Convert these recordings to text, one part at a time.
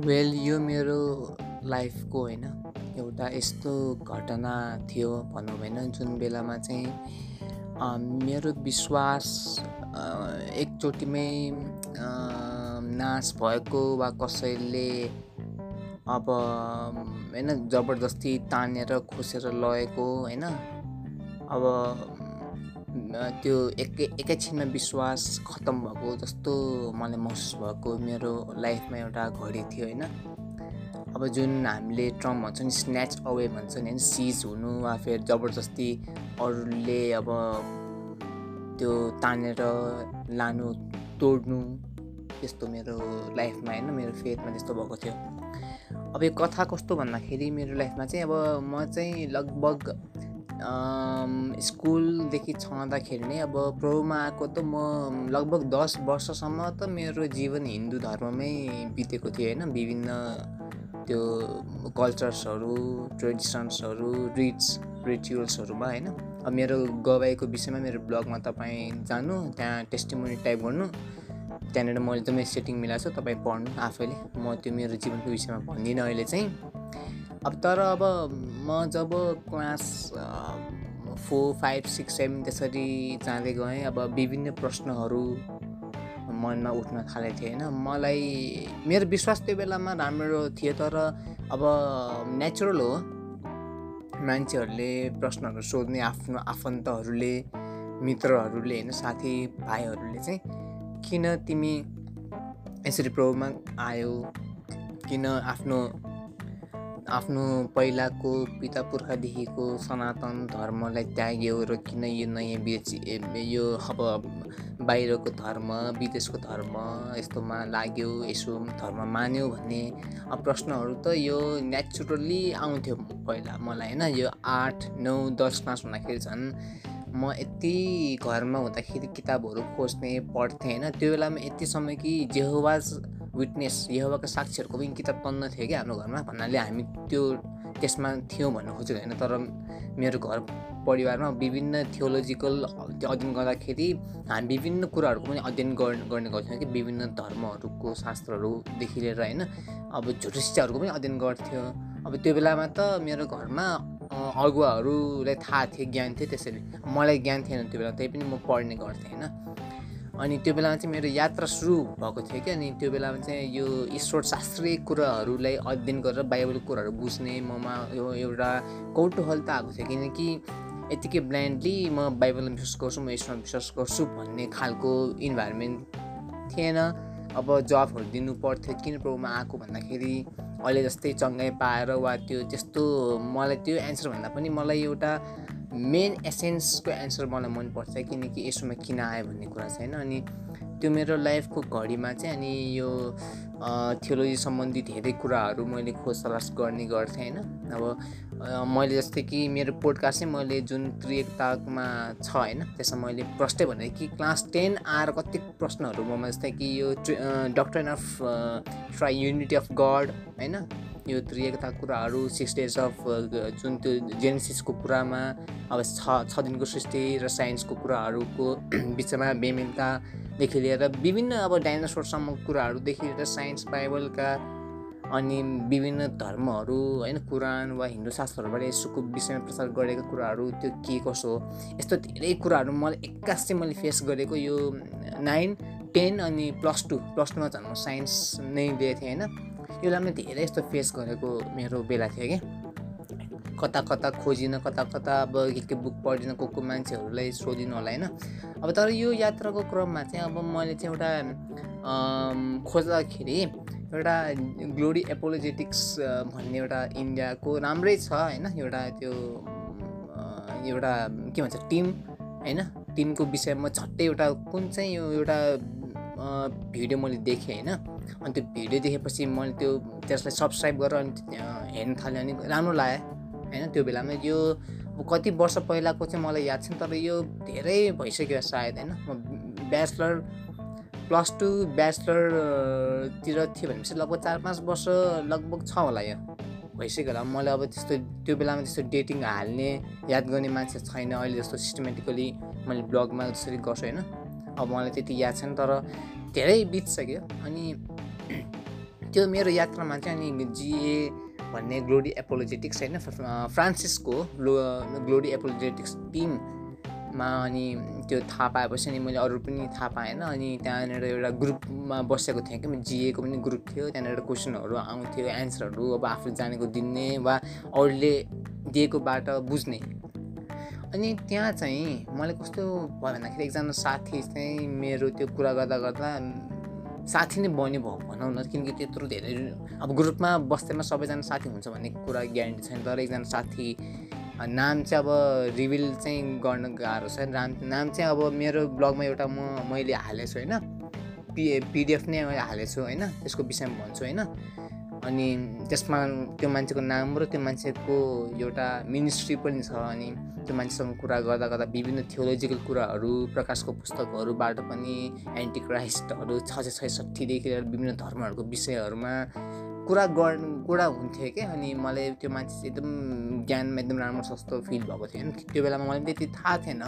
Well यो मेरो लाइफको होइन एउटा यस्तो घटना थियो भनौँ होइन जुन बेलामा चाहिँ मेरो विश्वास एकचोटिमै नाश भएको वा कसैले अब होइन जबरजस्ती तानेर खोसेर लगेको होइन। अब त्यो एकै एकैछिनमा विश्वास खत्तम भएको जस्तो मलाई महसुस भएको मेरो लाइफमा एउटा घडी थियो होइन अब जुन हामीले ट्रम भन्छ नि स्न्याच अवे भन्छ नि होइन सिज हुनु वा फेरि जबरजस्ती अरूले अब त्यो तानेर लानु तोड्नु त्यस्तो मेरो लाइफमा होइन मेरो फेथमा त्यस्तो भएको थियो अब यो कथा कस्तो भन्दाखेरि मेरो लाइफमा चाहिँ अब म चाहिँ लगभग स्कुलदेखि छँदाखेरि नै अब प्रभुमा आएको त म लगभग दस वर्षसम्म त मेरो जीवन हिन्दू धर्ममै बितेको थियो होइन। विभिन्न त्यो कल्चर्सहरू ट्रेडिसन्सहरू रिट्स रिचुअल्सहरूमा होइन। अब मेरो गवाईको विषयमा मेरो ब्लगमा तपाईँ जानु त्यहाँ टेस्टिमोनी टाइप गर्नु। त्यहाँनिर मैले एकदमै सेटिङ मिलाएको छु तपाईँ पढ्नु आफैले। म त्यो मेरो जीवनको विषयमा भन्दिनँ अहिले चाहिँ। अब तर अब म जब class four five six seven त्यसरी जाँदै गएँ अब विभिन्न प्रश्नहरू मनमा उठ्न थालेको थियो होइन। मलाई मेरो विश्वास त्यो बेलामा राम्रो थियो तर अब नेचुरल हो। मान्छेहरूले प्रश्नहरू सोध्ने आफ्नो आफन्तहरूले मित्रहरूले होइन साथी भाइहरूले चाहिँ किन तिमी यसरी प्रभावमा आयो? किन आफ्नो आफ्नो पहिलाको पिता पुर्खादेखिको सनातन धर्मलाई त्याग्यो र किन यो नयाँ बेच यो अब बाहिरको धर्म विदेशको धर्म यस्तोमा लाग्यो यसो धर्म मान्यो भन्ने प्रश्नहरू त यो नेचुरल्ली आउँथ्यो पहिला मलाई होइन? यो आठ नौ दस क्लास हुँदाखेरि झन् म यति घरमा हुँदाखेरि किताबहरू खोज्ने पढ्थेँ होइन? त्यो बेलामा यति समय कि जेहोवाज विटनेस यहोवाको साक्षीहरूको पनि किताब तन्न थियो कि हाम्रो घरमा। भन्नाले हामी त्यो त्यसमा थियौँ भन्नु खोजेको होइन। तर मेरो घर परिवारमा विभिन्न थियोलोजिकल अध्ययन गर्दाखेरि हामी विभिन्न कुराहरूको पनि अध्ययन गर्ने गर्थ्यौँ कि विभिन्न धर्महरूको शास्त्रहरूदेखि लिएर होइन। अब झुटो पनि अध्ययन गर्थ्यो। अब त्यो बेलामा त मेरो घरमा अगुवाहरूलाई थाहा थियो ज्ञान थियो त्यसरी। मलाई ज्ञान थिएन त्यो बेला त्यही पनि म पढ्ने गर्थेँ होइन। अनि त्यो बेलामा चाहिँ मेरो यात्रा सुरु भएको थियो कि अनि त्यो बेलामा चाहिँ यो ईश्वर शास्त्रीय कुराहरूलाई अध्ययन गरेर बाइबलको कुराहरू बुझ्ने ममा यो एउटा कौतूहल त आएको थियो किनकि यतिकै ब्लाइन्डली म बाइबलमा विश्वास गर्छु म ईश्वरमा विश्वास गर्छु भन्ने खालको इन्भाइरोमेन्ट थिएन। अब जबहरू दिनु पर्थ्यो किन प्रब्लममा आएको भन्दाखेरि अहिले जस्तै चङ्गाइ पाएर वा त्यो त्यस्तो मलाई त्यो एन्सर भन्दा पनि मलाई एउटा मेन एसेन्सको एन्सर मलाई मनपर्छ किनकि यसोमा किन आयो भन्ने कुरा होइन अनि त्यो मेरो लाइफको घडीमा चाहिँ अनि यो थियोलोजी सम्बन्धी धेरै कुराहरू मैले खोज तलास गर्ने गर्थेँ होइन। अब मैले जस्तै कि मेरो पोडकास्ट चाहिँ मैले जुन त्रिएकतामा छ होइन त्यसमा मैले प्रश्नै भने कि क्लास टेन आएर कति प्रश्नहरू ममा जस्तै कि यो doctrine of triunity of God होइन यो त्रिएकता कुराहरू सिक्स डेज अफ जुन त्यो जेनेसिसको कुरामा अब छ छ दिनको सृष्टि र साइन्सको कुराहरूको बिचमा बेमिलतादेखि लिएर विभिन्न अब डाइनासोरसम्मको कुराहरूदेखि लिएर साइन्स बाइबलका अनि विभिन्न धर्महरू होइन कुरान वा हिन्दू शास्त्रहरूबाट यसोको विषयमा प्रचार गरेको कुराहरू त्यो के कसो हो यस्तो धेरै कुराहरू मलाई एक्कास मैले फेस गरेको यो नाइन टेन अनि प्लस टू प्लस टूमा झन् म साइन्स नै लिएको थिएँ होइन। यो बेलामा धेरै यस्तो फेस गरेको मेरो बेला थियो कि। कता कता खोजिन कता कता अब के के बुक पढिन को को मान्छेहरूलाई सोधिनु होला होइन? अब तर यो यात्राको क्रममा चाहिँ अब मैले चाहिँ एउटा खोज्दाखेरि एउटा ग्लोरी एपोलोजेटिक्स भन्ने एउटा इन्डियाको राम्रै छ होइन? एउटा त्यो एउटा के भन्छ टिम होइन? टिमको विषयमा झट्टै एउटा कुन चाहिँ यो एउटा भिडियो मैले देखेँ होइन? अनि त्यो भिडियो देखेपछि मैले त्यो त्यसलाई सब्सक्राइब गरेर अनि हेर्न थालेँ अनि राम्रो लाग्यो होइन? त्यो बेलामा यो कति वर्ष पहिलाको चाहिँ मलाई याद छैन तर यो धेरै भइसक्यो सायद होइन? म ब्याचलर प्लस टू ब्याचलरतिर थियो भनेपछि लगभग चार पाँच वर्ष लगभग छ होला यो भइसक्यो होला। मलाई अब त्यस्तो त्यो बेलामा त्यस्तो डेटिङ हाल्ने याद गर्ने मान्छे छैन। अहिले जस्तो सिस्टमेटिकली मैले ब्लगमा जसरी गर्छु होइन? अब मलाई त्यति याद छैन तर धेरै बितिसक्यो। अनि त्यो मेरो यात्रामा चाहिँ अनि जिए भन्ने ग्लोरी एपोलोजेटिक्स होइन फ्रान्सिसको ग्लोरी एपोलोजेटिक्स टिममा अनि त्यो थाहा पाएपछि अनि मैले अरू पनि थाहा पाएन अनि त्यहाँनिर एउटा ग्रुपमा बसेको थिएँ कि जिएको पनि ग्रुप थियो त्यहाँनिर क्वेसनहरू आउँथ्यो एन्सरहरू अब आफूले जानेको दिने वा अरूले दिएको बाटो बुझ्ने। अनि त्यहाँ चाहिँ मैले कस्तो भयो भन्दाखेरि एकजना साथी चाहिँ मेरो त्यो कुरा गर्दा गर्दा साथी नै बन्यो भयो भनौँ न किनकि त्यत्रो धेरै अब ग्रुपमा बस्दैमा सबैजना साथी हुन्छ भन्ने कुरा ग्यारेन्टी छैन तर एकजना साथी नाम चाहिँ अब रिभिल चाहिँ गर्न गाह्रो छ। नाम नाम चाहिँ अब मेरो ब्लगमा एउटा म मैले हालेको छु होइन पिडिएफ नै हालेको छु होइन? त्यसको विषयमा भन्छु होइन? अनि त्यसमा त्यो मान्छेको नाम र त्यो मान्छेको एउटा मिनिस्ट्री पनि छ अनि त्यो मान्छेसँग कुरा गर्दा गर्दा विभिन्न थियोलोजिकल कुराहरू प्रकाशको पुस्तकहरूबाट पनि एन्टी क्राइस्टहरू छ सय छैसठीदेखि लिएर विभिन्न धर्महरूको विषयहरूमा कुरा गर् कुरा हुन्थ्यो कि? अनि मलाई त्यो मान्छे एकदम ज्ञानमा एकदम राम्रो सस्तो फिल भएको थियो। होइन त्यो बेलामा मलाई त्यति थाहा थिएन।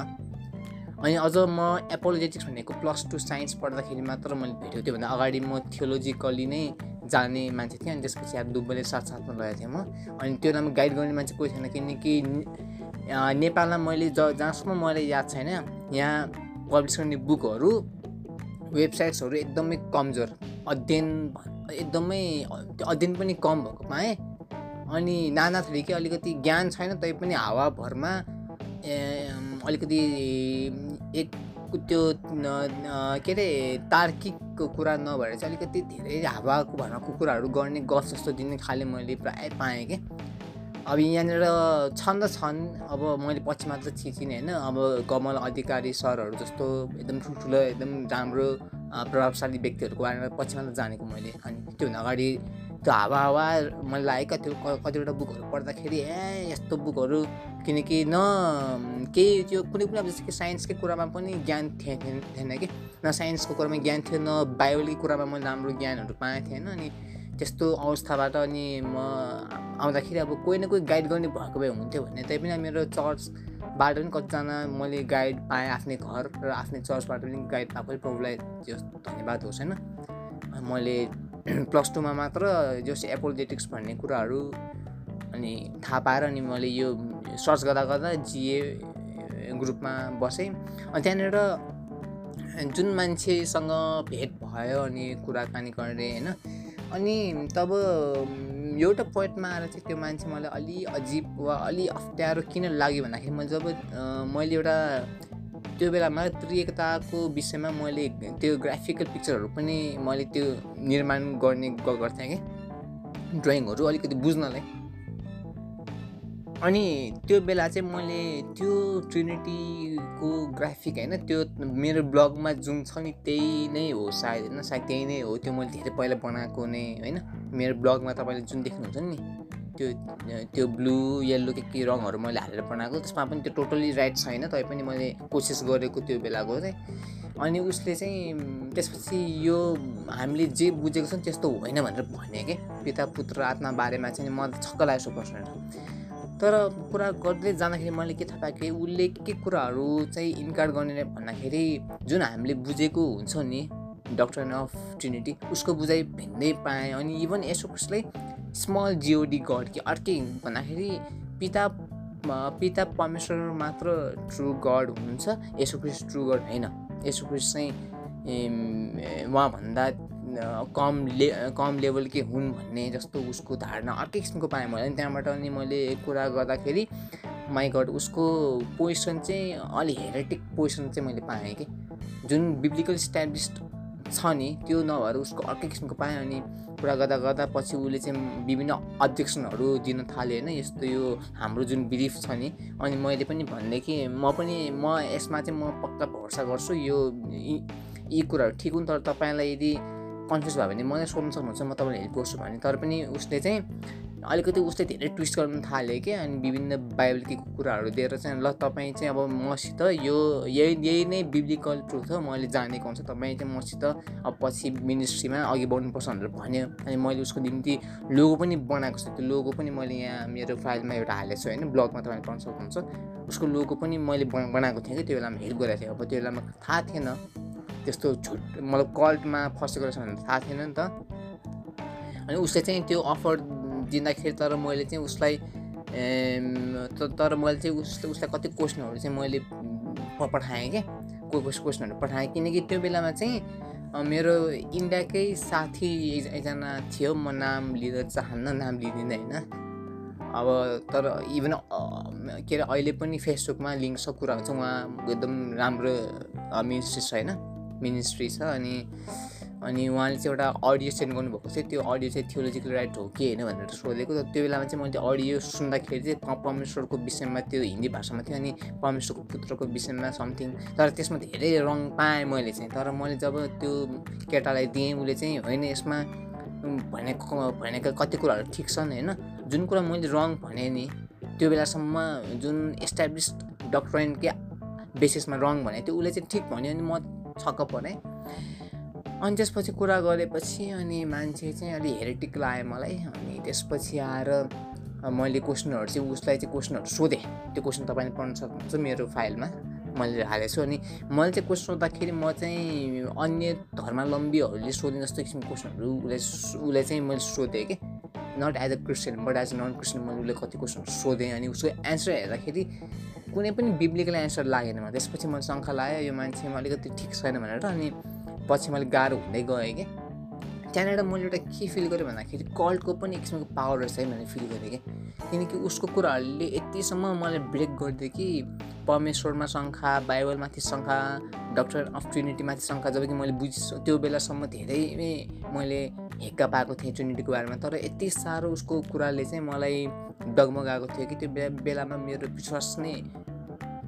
अनि अझ म एपोलोजेटिक्स भनेको प्लस टू साइन्स पढ्दाखेरि मात्र मैले भेटेको त्योभन्दा अगाडि म थियोलोजिकली नै जाने मान्छे थिएँ अनि त्यसपछि अब दुब्बले साथसाथमा लगेको थिएँ म। अनि त्यो नाम गाइड गर्ने मान्छे कोही थिएन किनकि नेपालमा मैले ज जहाँसम्म मलाई याद छैन यहाँ पब्लिस गर्ने बुकहरू वेबसाइट्सहरू एकदमै कमजोर अध्ययन एकदमै अध्ययन पनि कम भएको पाएँ अनि नाना थरीकै अलिकति ज्ञान छैन तैपनि हावाभरमा अलिकति एक त्यो के अरे तार्किकको कुरा नभएर चाहिँ अलिकति धेरै हावाको भरमा कुराहरू गर्ने गफ जस्तो दिने खाले मैले प्रायः पाएँ कि अब यहाँनिर छन् त छन् अब मैले पछि मात्र चिचिने होइन अब कमल अधिकारी सरहरू जस्तो एकदम ठुल्ठुलो एकदम राम्रो प्रभावशाली व्यक्तिहरूको बारेमा पछि मात्र जानेको मैले अनि त्योभन्दा अगाडि हावा हावा मलाई लाग्यो त्यो कतिवटा बुकहरू पढ्दाखेरि ए यस्तो बुकहरू किनकि न केही त्यो कुनै पनि अब जस्तो कि साइन्सकै कुरामा पनि ज्ञान थिएन थिएन कि? न साइन्सको कुरामा ज्ञान थियो न बायोलोजी कुरामा मैले राम्रो ज्ञानहरू पाएको थिएन अनि त्यस्तो अवस्थाबाट अनि म आउँदाखेरि अब कोही न कोही गाइड गर्ने भएको भए हुन्थ्यो भने त्यही पनि मेरो चर्चबाट पनि कतिजना मैले गाइड पाएँ आफ्नै घर र आफ्नै चर्चबाट पनि गाइड पाएको प्रभुलाई त्यो धन्यवाद होस् होइन? मैले प्लस टूमा मात्र जो एपोलोजेटिक्स भन्ने कुराहरू अनि थाहा पाएर अनि मैले यो सर्च गर्दा गर्दा जिए ग्रुपमा बसेँ। अनि त्यहाँनिर जुन मान्छेसँग भेट भयो अनि कुराकानी गर्ने होइन। अनि तब एउटा पोइन्टमा आएर चाहिँ त्यो मान्छे मलाई अलि अजिब वा अलि अप्ठ्यारो किन लाग्यो भन्दाखेरि मैले जब मैले एउटा त्यो बेलामा त्रिएकताको विषयमा मैले त्यो ग्राफिकल पिक्चरहरू पनि मैले त्यो निर्माण गर्ने गर्थेँ कि। ड्रइङहरू अलिकति बुझ्नलाई। अनि त्यो बेला चाहिँ मैले त्यो ट्रिनिटीको ग्राफिक होइन त्यो मेरो ब्लगमा जुन छ नि त्यही नै हो सायद होइन? सायद त्यही नै हो। त्यो मैले धेरै पहिला बनाएको नै होइन। मेरो ब्लगमा तपाईँले जुन देख्नुहुन्छ नि त्यो त्यो ब्लू येल्लो के के रङहरू मैले हालेर बनाएको त्यसमा पनि त्यो टोटल्ली राइट छैन तैपनि मैले कोसिस गरेको त्यो बेलाको चाहिँ। अनि उसले चाहिँ त्यसपछि यो हामीले जे बुझेको छ त्यस्तो होइन भनेर भने कि पिता पुत्र आत्मा बारेमा चाहिँ म छक्क लागेको छु प्रश्न। तर कुरा गर्दै जाँदाखेरि मैले के थाहा पाएँ कि उसले के कुराहरू चाहिँ इन्कार गर्ने भन्दाखेरि जुन हामीले बुझेको हुन्छ नि डक्टर अफ ट्रिनिटी उसको बुझाइ भिन्दै पाएँ। अनि इभन यसो कसलाई स्मल जिओडी गड कि अर्कै भन्दाखेरि पिता पिता परमेश्वर मात्र ट्रु गड हुनुहुन्छ यसो क्रिस्ट ट्रु गड होइन। यसो क्रिस्ट चाहिँ उहाँभन्दा कम ले कम लेभलकै हुन् भन्ने जस्तो उसको धारणा अर्कै किसिमको पाएँ मैले। त्यहाँबाट अनि मैले कुरा गर्दाखेरि माइ गड उसको पोजिसन चाहिँ अलि हेरेटिक पोजिसन चाहिँ मैले पाएँ कि। जुन बिब्लिकल स्ट्याब्लिस्ड छ नि त्यो नभएर उसको अर्कै किसिमको पाएँ अनि कुरा गर्दा गर्दा पछि उसले चाहिँ विभिन्न अब्जेक्सनहरू दिन थाल्यो होइन यस्तो यो हाम्रो जुन बिलिफ छ नि अनि मैले पनि भन्दै कि म पनि म यसमा चाहिँ म पक्का भरोसा गर्छु यो यी कुराहरू ठिक हुन् तर तपाईँलाई यदि कन्फ्युज भयो भने मलाई सोध्नु सक्नुहुन्छ म तपाईँलाई हेल्प गर्छु भने तर पनि उसले चाहिँ अलिकति उसले धेरै ट्विस्ट गर्नु थाल्यो कि अनि विभिन्न बाइबलकी कुराहरू दिएर चाहिँ ल तपाईँ चाहिँ अब मसित यो यही यही नै बिब्लिकल ट्रुथ हो मैले जानेको हुन्छ तपाईँ चाहिँ मसित अब पछि मिनिस्ट्रीमा अघि बढ्नुपर्छ भनेर भन्यो। अनि मैले उसको निम्ति लोगो पनि बनाएको छु। त्यो लोगो पनि मैले यहाँ मेरो फाइलमा एउटा हालेको छु होइन? ब्लगमा तपाईँले पाउन सक्नुहुन्छ। उसको लोगो पनि मैले बनाएको थिएँ कि त्यो बेलामा हेल्प गरेको थिएँ। अब त्यो बेलामा थाहा थिएन। त्यस्तो छुट मतलब कल्टमा फसेको रहेछ भने थाहा थिएन नि त। अनि उसले चाहिँ त्यो अफर दिँदाखेरि तर मैले चाहिँ उसलाई तर मैले चाहिँ उसले उसलाई कति क्वेसनहरू चाहिँ मैले पठाएँ क्या? कोही क्वेसनहरू पठाएँ। किनकि त्यो बेलामा चाहिँ मेरो इन्डियाकै साथी एकजना थियो। म नाम लिन चाहन्न नाम लिँदिनँ होइन? अब तर इभन के अरे अहिले पनि फेसबुकमा लिङ्क छ कुरा हुन्छ उहाँ एकदम राम्रो मिनिस्ट्री छ होइन? मिनिस्ट्री छ अनि अनि उहाँले चाहिँ एउटा अडियो सेन्ड गर्नुभएको थियो त्यो अडियो चाहिँ थियोलोजिकल राइट हो कि होइन भनेर सोधेको त्यो बेलामा चाहिँ मैले अडियो सुन्दाखेरि चाहिँ परमेश्वरको विषयमा त्यो हिन्दी भाषामा थियो अनि परमेश्वरको पुत्रको विषयमा समथिङ। तर त्यसमा धेरै रङ पाएँ मैले चाहिँ। तर मैले जब त्यो केटालाई दिएँ उसले चाहिँ होइन यसमा भनेको भनेका कति कुराहरू ठिक छन् होइन जुन कुरा मैले रङ भने नि त्यो बेलासम्म जुन इस्टाब्लिस डक्ट्रेनकै बेसिसमा रङ भने त्यो उसले चाहिँ ठिक भन्यो अनि म छक्क परेँ। अनि त्यसपछि कुरा गरेपछि अनि मान्छे चाहिँ अलि हेरेटिक लाग्यो मलाई। अनि त्यसपछि आएर मैले क्वेसनहरू चाहिँ उसलाई चाहिँ क्वेसनहरू सोधेँ। त्यो क्वेसन तपाईँले पढ्न सक्नुहुन्छ मेरो फाइलमा मैले हालेको छु। अनि मैले चाहिँ क्वेसन सोद्धाखेरि म चाहिँ अन्य धर्मावलम्बीहरूले सोध्ने जस्तो किसिमको क्वेसनहरू उसले उसलाई चाहिँ मैले सोधेँ कि। Not as a Christian but as a non Christian मैले उसले कति क्वेसनहरू सोधेँ अनि उसको एन्सर हेर्दाखेरि कुनै पनि बिब्लिकल एन्सर लागेन मलाई। त्यसपछि मैले शङ्का लाग्यो यो मान्छेमा अलिकति ठिक छैन भनेर। अनि पछि मैले गाह्रो हुँदै गएँ कि। त्यहाँनिर मैले एउटा के फिल गरेँ भन्दाखेरि कल्टको पनि एक किसिमको पावर रहेछ है भनेर फिल गरेँ कि। किनकि उसको कुराहरूले यतिसम्म मलाई ब्रेक गरिदियो कि परमेश्वरमा शङ्खा बाइबलमाथि शङ्खा डक्टर अफ ट्रिनिटीमाथि शङ्खा जब कि मैले बुझ त्यो बेलासम्म धेरै मैले हेक्का पाएको थिएँ ट्रिनिटीको बारेमा। तर यति साह्रो उसको कुराले चाहिँ मलाई डगमगाएको थियो कि त्यो बेलामा मेरो विश्वास नै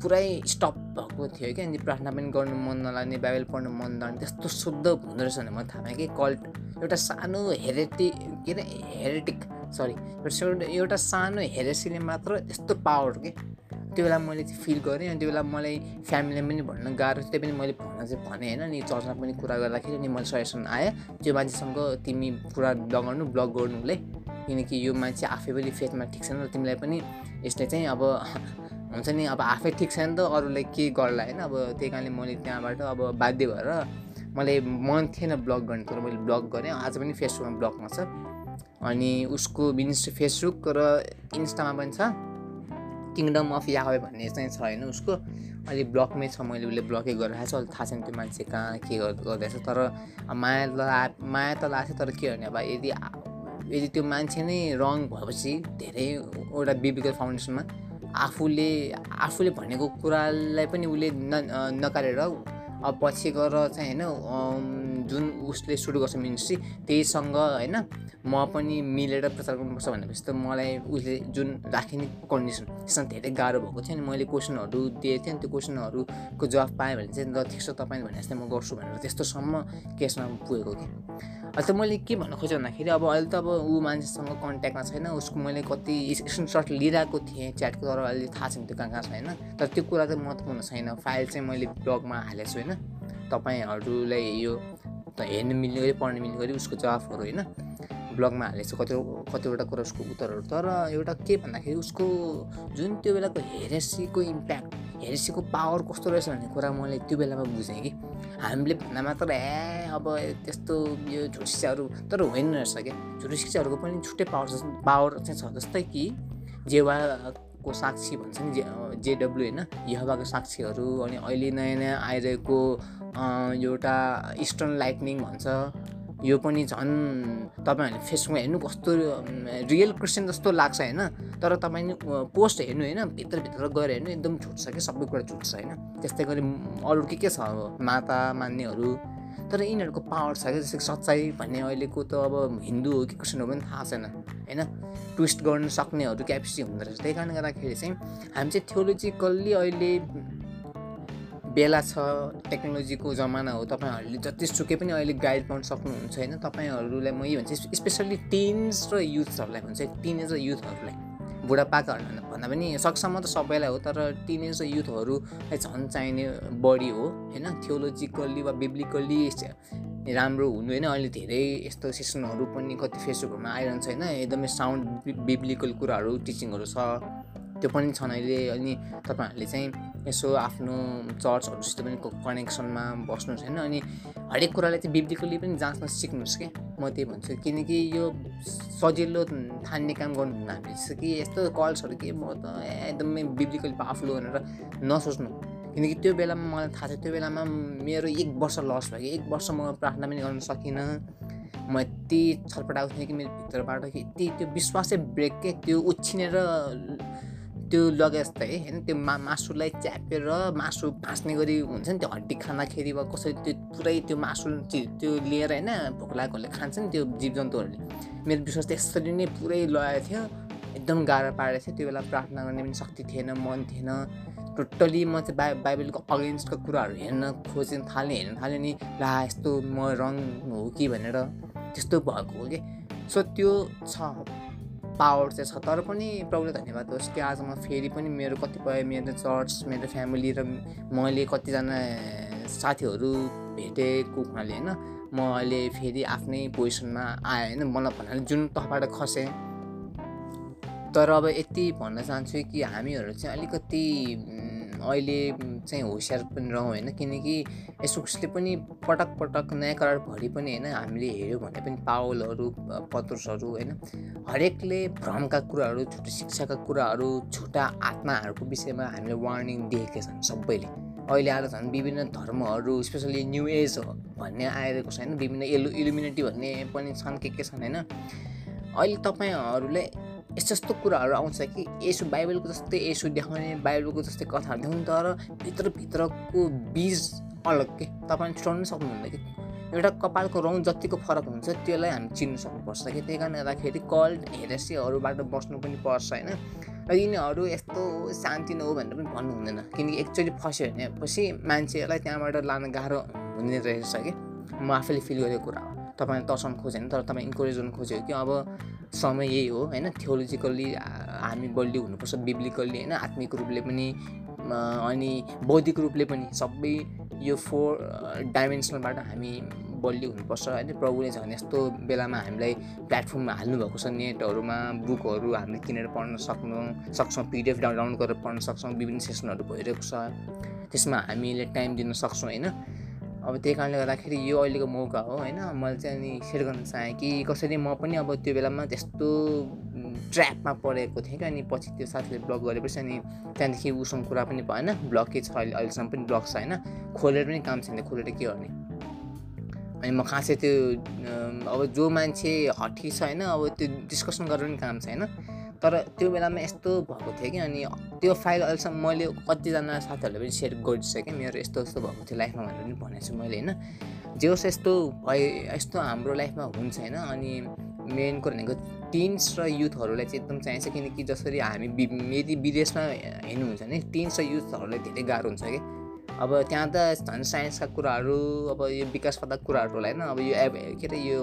पुरै स्टप भएको थियो कि अनि प्रार्थना पनि गर्नु मन नलाग्ने बाइबल पढ्नु मन नलाग्ने त्यस्तो शुद्ध हुँदो रहेछ भने मैले थाहा पाएँ कि कल्ट एउटा सानो हेरेटिक के अरे? हेरेटिक सरी एउटा सानो हेरेसीले मात्र यस्तो पावर के। त्यो बेला मैले फिल गरेँ अनि त्यो बेला मलाई फ्यामिलीलाई पनि भन्न गाह्रो थियो पनि मैले भन्न चाहिँ भनेँ होइन? अनि चर्चमा पनि कुरा गर्दाखेरि अनि मैले सजेसन आएँ त्यो मान्छेसँग तिमी कुरा लगाउनु ब्लग गर्नु उसले किनकि यो मान्छे आफै पनि फेथमा ठिक छैन र तिमीलाई पनि यसले चाहिँ अब हुन्छ नि? अब आफै ठिक छैन त अरूलाई के गर्ला होइन? अब त्यही कारणले मैले त्यहाँबाट अब बाध्य भएर मलाई मन थिएन ब्लग गर्ने तर मैले ब्लग गरेँ। आज पनि फेसबुकमा ब्लगमा छ अनि उसको मिनिस्ट्री फेसबुक र इन्स्टामा पनि छ। किङडम अफ यावे भन्ने चाहिँ छ होइन उसको। अहिले ब्लकमै छ। मैले उसले ब्लकै गरिरहेको छ। अहिले थाहा छैन त्यो मान्छे कहाँ के गर्दैछ। तर माया ला माया त लाग्छ तर के गर्ने? अब यदि यदि त्यो मान्छे नै रङ भएपछि धेरैवटा बिबिकल फाउन्डेसनमा आफूले आफूले भनेको कुरालाई पनि उसले न नकारेर अब पछि गएर चाहिँ होइन जुन उसले सुरु गर्छ मिनिस्ट्री त्यहीसँग होइन म पनि मिलेर प्रचार गर्नुपर्छ भनेपछि त मलाई उसले जुन राखिने कन्डिसन त्यसमा धेरै गाह्रो भएको थियो। अनि मैले क्वेसनहरू दिएँ थिएँ अनि त्यो क्वेसनहरूको जवाफ पाएँ भने चाहिँ ल ठिक छ तपाईँले भने जस्तै म गर्छु भनेर त्यस्तोसम्म केसमा पुगेको कि अहिले त मैले के भन्न खोजेँ भन्दाखेरि अब अहिले त अब ऊ मान्छेसँग कन्ट्याक्टमा छैन उसको मैले कति स्क्रिनसट लिइरहेको थिएँ च्याटको तर अहिले थाहा छैन त्यो कहाँ कहाँ छैन तर त्यो कुरा चाहिँ महत्त्वपूर्ण छैन। फाइल चाहिँ मैले ब्लगमा हालेको छु होइन। तपाईँहरूलाई यो त हेर्नु मिल्ने गरी पढ्नु मिल्ने गरी उसको जवाफहरू होइन। ब्लगमा हालेको छु कति कतिवटा कुरा उसको उत्तरहरू तर एउटा के भन्दाखेरि उसको जुन त्यो बेलाको हेरेसीको इम्प्याक्ट हेरेसीको पावर कस्तो रहेछ भन्ने कुरा मैले त्यो बेलामा बुझेँ कि। हामीले भन्दा मात्र ए अब त्यस्तो यो झुट शिक्षाहरू तर होइन रहेछ क्या। झुट शिक्षाहरूको पनि छुट्टै पावर पावर चाहिँ छ जस्तै कि जेवाको साक्षी भन्छ नि जे जेडब्लु होइन यहवाको साक्षीहरू अनि अहिले नयाँ नयाँ आइरहेको एउटा इस्टर्न लाइटनिङ भन्छ। यो पनि झन् तपाईँहरूले फेसबुकमा हेर्नु कस्तो रियल क्रिस्चियन जस्तो लाग्छ होइन? तर तपाईँले पोस्ट हेर्नु होइन? भित्रभित्र गएर हेर्नु एकदम झुट छ कि? सबै कुरा झुट होइन? त्यस्तै गरी अरू के के छ अब? माता मान्नेहरू। तर यिनीहरूको पावर छ क्या जस्तै सच्चाइ भन्ने अहिलेको त अब हिन्दू हो कि क्रिस्चियन हो पनि थाहा छैन होइन? ट्विस्ट गर्न सक्नेहरू क्यापेसिटी हुँदो रहेछ। त्यही कारणले गर्दाखेरि चाहिँ हामी चाहिँ थियोलोजिकल्ली अहिले बेला छ टेक्नोलोजीको जमाना हो तपाईँहरूले जतिसुकै पनि अहिले गाइड पाउन सक्नुहुन्छ होइन? तपाईँहरूलाई म यो भन्छु स्पेसल्ली टिन्स र युथहरूलाई भन्छ टिनेज र युथहरूलाई बुढापाकाहरू भन्दा पनि सकेसम्म त सबैलाई हो तर टिनेज र युथहरूलाई झन् चाहिने बढी हो होइन? थियोलोजिकल्ली वा बिब्लिकल्ली राम्रो हुनु होइन? अहिले धेरै यस्तो सेसनहरू पनि कति फेसबुकहरूमा आइरहन्छ होइन? एकदमै साउन्ड बिब्लिकल कुराहरू टिचिङहरू छ। त्यो पनि छन् अहिले अनि तपाईँहरूले चाहिँ यसो आफ्नो चर्चहरूसित पनि कनेक्सनमा बस्नुहोस् होइन। अनि हरेक कुरालाई चाहिँ बिब्लिकली पनि जाँच्न सिक्नुहोस् कि? म त्यही भन्छु। किनकि यो सजिलो ठान्ने काम गर्नुहुन्न हामीले। कि यस्तो कल्सहरू के म त एकदमै बिब्लिकली पावरफुल भनेर नसोच्नु। किनकि त्यो बेलामा मलाई थाहा छ त्यो बेलामा मेरो एक वर्ष लस भयो कि। एक वर्ष म प्रार्थना पनि गर्न सकिनँ। म यति छटपटाएको थिएँ कि मेरो भित्रबाट कि यति त्यो विश्वासै ब्रेक के? त्यो उछिनेर त्यो लगे जस्तै होइन त्यो मा मासुलाई च्यापेर मासु भाँच्ने गरी हुन्छ नि त्यो हड्डी खाँदाखेरि वा कसरी त्यो पुरै त्यो मासु त्यो लिएर होइन भोक लागेकोहरूले खान्छ नि त्यो जीवजन्तुहरूले। मेरो विश्वास त्यसरी नै पुरै लगाएको थियो। एकदम गाह्रो पारेको थियो। त्यो बेला प्रार्थना गर्ने पनि शक्ति थिएन मन थिएन। टोटल्ली म चाहिँ बाइ बाइबलको अगेन्स्टको कुराहरू हेर्न खोज्न थालेँ हेर्न थालेँ नि ला यस्तो म रङ हो कि? भनेर। त्यस्तो भएको हो कि। सो त्यो छ। पावर चाहिँ छ तर पनि प्रभुले धन्यवाद होस् कि आज म फेरि पनि मेरो कतिपय मेरो चर्च मेरो फ्यामिली र मैले कतिजना साथीहरू भेटेको हुनाले होइन म अहिले फेरि आफ्नै पोजिसनमा आएँ होइन मलाई भन्नाले जुन तहबाट खसेँ। तर अब यति भन्न चाहन्छु कि हामीहरू चाहिँ अलिकति अहिले चाहिँ होसियार पनि रहौँ होइन किनकि यसोक्सले पनि पटक पटक नयाँ करारभरि पनि होइन हामीले हेऱ्यौँ भने पनि पावलहरू पत्रुसहरू होइन हरेकले भ्रमका कुराहरू छुट्टै शिक्षाका कुराहरू छुट्टा आत्माहरूको विषयमा हामीले वार्निङ दिएका छन् सबैले। अहिले आएर झन् विभिन्न धर्महरू स्पेसली न्यु एज भन्ने आइरहेको छ होइन विभिन्न एलु इलुमिनेटी भन्ने पनि छन् के के छन् होइन। अहिले तपाईँहरूले यस्तो यस्तो कुराहरू आउँछ कि यसो बाइबलको जस्तै यसो देखाउने बाइबलको जस्तै कथाहरू देखाउने तर भित्रभित्रको बिज अलग के? तपाईँले छुट्याउनु सक्नुहुन्न कि? एउटा कपालको रौँ जतिको फरक हुन्छ त्यसलाई हामी चिन्नु सक्नुपर्छ कि? त्यही कारणले गर्दाखेरि कल्ट हेरेसीहरूबाट बस्नु पनि पर्छ होइन? र यिनीहरू यस्तो शान्ति नहो भनेर पनि भन्नु हुँदैन किनकि एकचोटि फस्यो भने पछि मान्छेलाई त्यहाँबाट लान गाह्रो हुने रहेछ कि? म आफैले फिल गरेको कुरा हो। तपाईँले तर्साउनु खोजेन तर तपाईँ इन्करेज गर्नु खोज्यो कि अब समय यही हो होइन? थियोलोजिकल्ली हामी बलियो हुनुपर्छ बिब्लिकल्ली होइन? आत्मिक रूपले पनि अनि बौद्धिक रूपले पनि सबै यो फोर डाइमेन्सनलबाट हामी बलियो हुनुपर्छ होइन? प्रभुले झन् यस्तो बेलामा हामीलाई प्लेटफर्ममा हाल्नुभएको छ नेटहरूमा बुकहरू हामीले किनेर पढ्न सक्नु सक्छौँ पिडिएफ डाउनलोड गरेर पढ्न सक्छौँ विभिन्न सेसनहरू भइरहेको छ। त्यसमा हामीले टाइम दिन सक्छौँ होइन? अब त्यही कारणले गर्दाखेरि यो अहिलेको मौका हो होइन? मैले चाहिँ अनि सेयर गर्न चाहेँ कि कसरी म पनि अब त्यो बेलामा त्यस्तो ट्र्यापमा परेको थिएँ कि अनि पछि त्यो साथीले ब्लग गरेपछि अनि त्यहाँदेखि उसँग कुरा पनि भएन ब्लकै छ? अहिले अहिलेसम्म पनि ब्लग छ होइन? खोलेर पनि काम छैन खोलेर के गर्ने? अनि म खासै त्यो अब जो मान्छे हठी छ होइन? अब त्यो डिस्कसन गरेर पनि काम छैन। तर त्यो बेलामा यस्तो भएको थियो कि अनि त्यो फाइल अहिलेसम्म मैले कतिजना साथीहरूले पनि सेयर गरिसकेँ मेरो यस्तो यस्तो भएको थियो लाइफमा भनेर पनि भनेको छु मैले होइन। जे होस् यस्तो भए यस्तो हाम्रो लाइफमा हुन्छ होइन अनि मेन कुरो भनेको टिन्स र युथहरूलाई चाहिँ एकदम चाहिन्छ किनकि जसरी हामी यदि विदेशमा हेर्नुहुन्छ भने टिन्स र युथहरूलाई धेरै गाह्रो हुन्छ कि। अब त्यहाँ त झन् साइन्सका कुराहरू अब यो विकासवादक कुराहरू होला होइन। अब यो एभ के अरे यो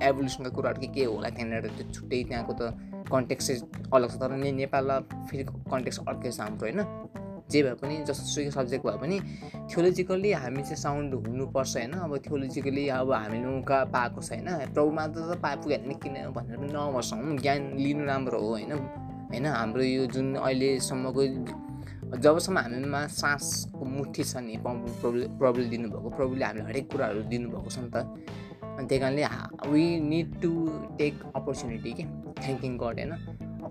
एभोल्युसनका कुराहरू के के होला त्यहाँनिर त्यो छुट्टै त्यहाँको त कन्टेक्स्ट चाहिँ अलग छ तर नेपालमा फेरि कन्टेक्स्ट अर्कै छ हाम्रो होइन? जे भए पनि जसोसुकै सब्जेक्ट भए पनि थियोलोजिकल्ली हामी चाहिँ साउन्ड हुनुपर्छ होइन? अब थियोलोजिकली अब हामीले मौका पाएको छैन प्रभुमा त पाए पुग्यो किन भनेर पनि नबस्छौँ ज्ञान लिनु राम्रो हो होइन? होइन? हाम्रो यो जुन अहिलेसम्मको जबसम्म हामीमा सासको मुठी छ नि प्रभु प्रभुले दिनुभएको प्रभुले हामीले हरेक कुराहरू दिनुभएको छ नि त। अनि त्यही कारणले we need to take opportunity कि थ्याङ्किङ गड होइन?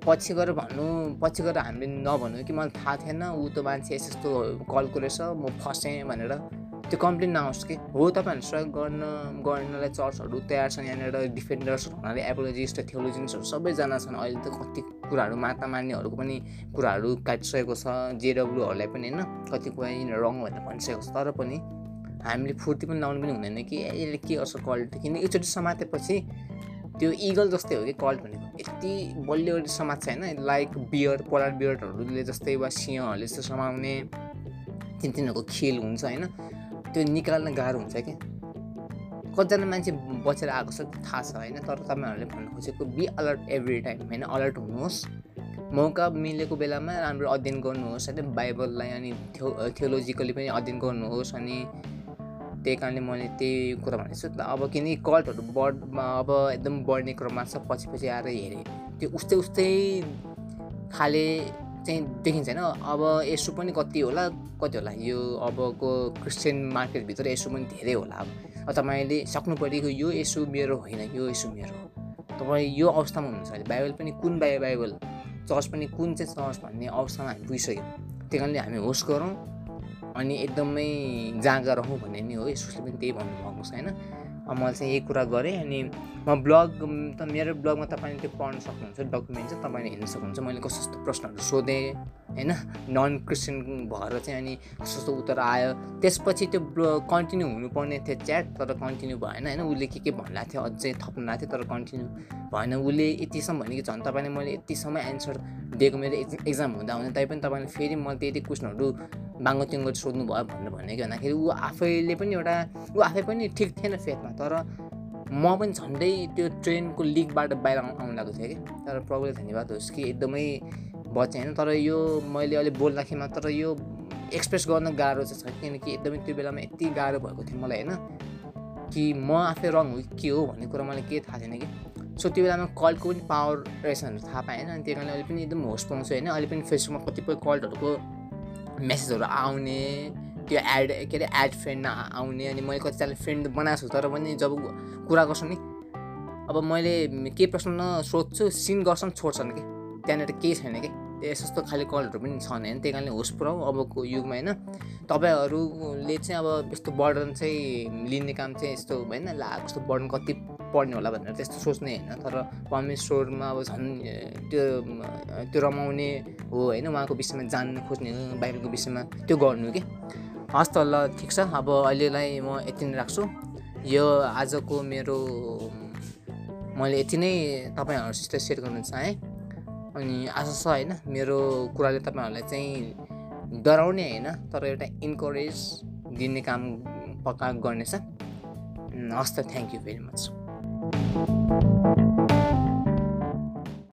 पछि गएर भन्नु पछि गएर हामीले नभन्नु कि मलाई थाहा थिएन ऊ त मान्छे यस्तो कलको रहेछ म फसेँ भनेर। त्यो कम्प्लेन नआओस् कि हो तपाईँहरू सहयोग गर्न गर्नलाई चर्चहरू तयार छन् यहाँनिर डिफेन्डर्सहरू हुनाले एपोलोजिस्ट थियोलोजिन्सहरू सबैजना छन्। अहिले त कति कुराहरू माता मान्नेहरूको पनि कुराहरू काटिसकेको छ जेडब्लुहरूलाई पनि होइन? यिनीहरू रङ भनेर भनिसकेको छ तर पनि हामीले फुर्ती पनि लाउनु पनि हुँदैन कि यसले के गर्छ कल्ट किन एकचोटि समातेपछि त्यो इगल जस्तै हो कि कल्ट भनेको यति बलियो समाज छ होइन लाइक बियर पोलर बियरहरूले जस्तै वा सिंहहरूले जस्तो समाउने तिन तिनीहरूको खेल हुन्छ होइन। त्यो निकाल्न गाह्रो हुन्छ कि कतिजना मान्छे बचेर आएको छ थाहा छ होइन तर तपाईँहरूले भन्नु खोजेको बी अलर्ट एभ्री टाइम होइन? अलर्ट हुनुहोस्। मौका मिलेको बेलामा राम्रो अध्ययन गर्नुहोस् होइन? बाइबललाई अनि थियो थियोलोजिकली पनि अध्ययन गर्नुहोस् अनि त्यही कारणले मैले त्यही कुरा भनेको छु। अब किनकि कल्टहरू बढ अब एकदम बढ्ने क्रममा छ पछि पछि आएर हेरेँ। त्यो उस्तै उस्तै खाले चाहिँ देखिन्छ होइन। अब यसो पनि कति होला कति होला? यो अबको क्रिस्चियन मार्केटभित्र यसो पनि धेरै होला। अब तपाईँले सक्नु परेको यो यसो मेरो होइन यो यसो मेरो हो। तपाईँ यो अवस्थामा हुनुहुन्छ अहिले। बाइबल पनि कुन बाइ बाइबल? चर्च पनि कुन चाहिँ चर्च भन्ने अवस्थामा हामी पुगिसक्यौँ। त्यही कारणले हामी होस गरौँ। अनि एकदमै जाँगा रहौँ भन्ने नि हो। यसोसले पनि त्यही भन्नुभएको छ होइन? मैले चाहिँ यही कुरा गरेँ अनि म ब्लग त मेरो ब्लगमा तपाईँले त्यो पढ्न सक्नुहुन्छ डकुमेन्ट चाहिँ तपाईँले हेर्न सक्नुहुन्छ। मैले कस्तो कस्तो प्रश्नहरू सोधेँ होइन? नन क्रिस्चियन भएर चाहिँ अनि कस्तो कस्तो उत्तर आयो। त्यसपछि त्यो कन्टिन्यू हुनुपर्ने थियो च्याट तर कन्टिन्यू भएन होइन? उसले के के भन्ला थियो अझै थप्नु थियो तर कन्टिन्यू भएन। उसले यतिसम्म भने कि झन् तपाईँले मैले यतिसम्म एन्सर दिएको मेरो एक्जाम हुँदा हुँदा तैपनि तपाईँले फेरि मैले त्यति क्वेसनहरू बाङ्गो तिङ्गो सोध्नु भयो भनेर भन्ने कि भन्दाखेरि ऊ आफैले पनि एउटा ऊ आफै पनि ठिक थिएन फेदमा। तर म पनि झन्डै त्यो ट्रेनको लिकबाट बाहिर आउनु लागेको थिएँ कि। तर प्रभुले धन्यवाद होस् कि एकदमै बचेँ होइन। तर यो मैले अहिले बोल्दाखेरि तर यो एक्सप्रेस गर्न गाह्रो चाहिँ छ किनकि एकदमै त्यो बेलामा यति गाह्रो भएको थियो मलाई होइन कि म आफै रङ हो के हो भन्ने कुरा मलाई केही थाहा थिएन कि। सो त्यो बेलामा कलको पनि पावर रहेछ भनेर थाहा पाएन। अनि त्यही कारणले अहिले पनि एकदम होस पाउँछु होइन। अहिले पनि फेसबुकमा कतिपय कलहरूको मेसेजहरू आउने त्यो एड के अरे एड फ्रेन्डमा आउने अनि मैले कतिजना फ्रेन्ड बनाएको छु तर पनि जब कुरा गर्छु नि अब मैले केही प्रश्न सोध्छु सिन गर्छन् छोड्छन् कि? त्यहाँनिर केही छैन कि? यस्तो खालि कलहरू पनि छन् होइन त्यही कारणले होस पुऱ्याउ अबको युगमा होइन। तपाईँहरूले चाहिँ अब यस्तो बर्डन चाहिँ लिने काम चाहिँ यस्तो होइन ला कस्तो बर्डन कति पढ्ने होला भनेर त्यस्तो सोच्ने होइन तर परमेश्वरमा अब झन् त्यो त्यो रमाउने हो होइन उहाँको विषयमा जान्नु खोज्ने हो बाइबलको विषयमा त्यो गर्नु कि? हस् त ल ठिक छ। अब अहिलेलाई म यति नै राख्छु। यो आजको मेरो मैले यति नै तपाईँहरूसित सेयर गर्न चाहेँ। अनि आशा छ होइन मेरो कुराले तपाईँहरूलाई चाहिँ डराउने होइन तर एउटा इन्करेज दिने काम पक्का गर्नेछ। हस् त थ्याङ्क यू भेरी मच.